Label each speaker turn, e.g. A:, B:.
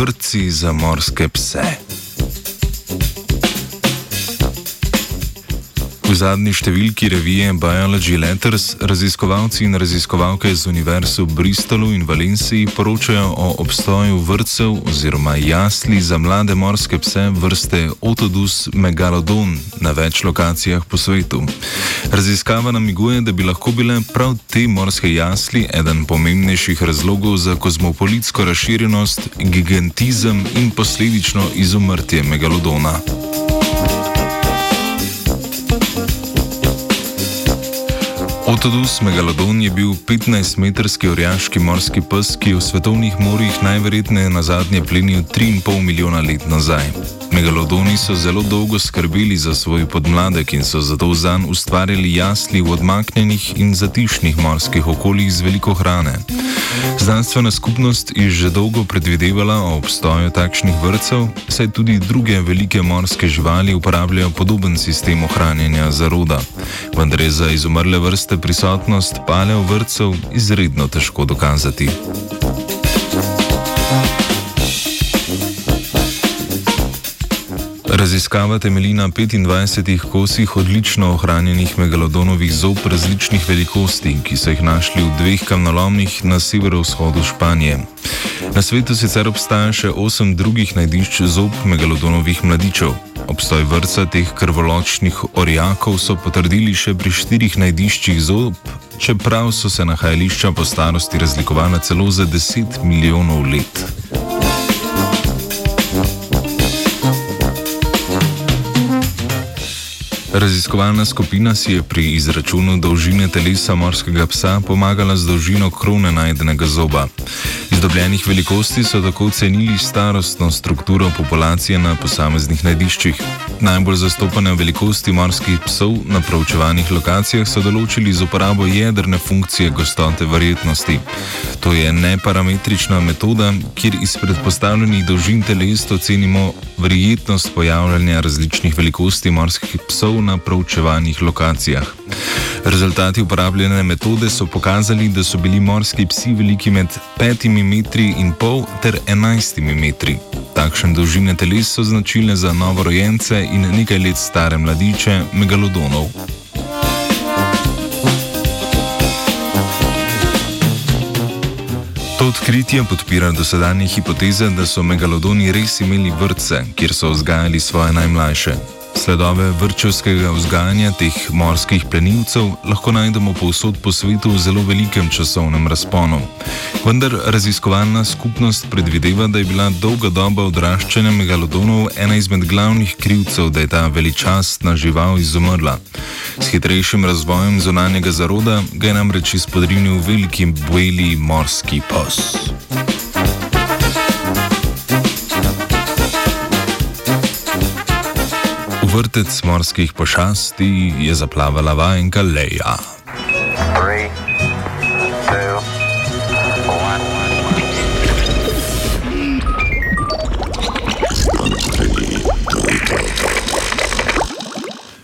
A: Vrtci za morske pse. V zadnji številki revije Biology Letters raziskovalci in raziskovalke z univerz v Bristolu in Valenciji poročajo o obstoju vrtcev oziroma jasli za mlade morske pse vrste Otodus megalodon na več lokacijah po svetu. Raziskava namiguje, da bi lahko bile prav te morske jasli eden pomembnejših razlogov za kozmopolitsko razširjenost, gigantizem in posledično izumrtje megalodona. Otodus megalodon je bil 15-metrski orjaški morski pes, ki je v svetovnih morjih najverjetneje na zadnje plenil 3,5 milijona let nazaj. Megalodoni so zelo dolgo skrbeli za svoj podmladek in so zato zanj ustvarjali jasli v odmaknjenih in zatišnih morskih okoljih z veliko hrane. Znanstvena skupnost je že dolgo predvidevala o obstoju takšnih vrtcev, saj tudi druge velike morske živali uporabljajo podoben sistem ohranjanja zaroda. Vendar je za izumrle vrste prisotnost palev vrtcev izredno težko dokazati. Raziskava temelji na 25 kosih odlično ohranjenih megalodonovih zob različnih velikosti, ki so jih našli v dveh kamnolomih na severovzhodu Španije. Na svetu sicer obstaja še osem drugih najdišč zob megalodonovih mladičev. Obstoj vrca teh krvoločnih orjakov so potrdili še pri štirih najdiščih zob, čeprav so se nahajališča po starosti razlikovala celo za 10 milijonov let. Raziskovalna skupina si je pri izračunu dolžine telesa morskega psa pomagala z dolžino krone najdenega zoba. Iz dobljenih velikosti so tako ocenili starostno strukturo populacije na posameznih najdiščih. Najbolj zastopane velikosti morskih psov na proučevanih lokacijah so določili z uporabo jedrne funkcije gostote verjetnosti. To je neparametrična metoda, kjer iz predpostavljenih dolžin teles ocenimo verjetnost pojavljanja različnih velikosti morskih psov na proučevanih lokacijah. Rezultati uporabljene metode so pokazali, da so bili morski psi veliki med 5 metri in pol ter 11 metri. Takšne dolžine teles so značilne za novorojence in nekaj let stare mladiče megalodonov. To odkritje podpira dosedanje hipoteze, da so megalodoni res imeli vrtce, kjer so vzgajali svoje najmlajše. Sledove vrčevskega vzgajanja teh morskih plenilcev lahko najdemo povsod po svetu v zelo velikem časovnem razponu. Vendar raziskovalna skupnost predvideva, da je bila dolga doba odraščanja megalodonov ena izmed glavnih krivcev, da je ta veličastna žival izumrla. S hitrejšim razvojem zunanjega zaroda ga je namreč izpodrinil veliki beli morski pos. Vrtec morskih pošasti je zaplavala vajenka Leja.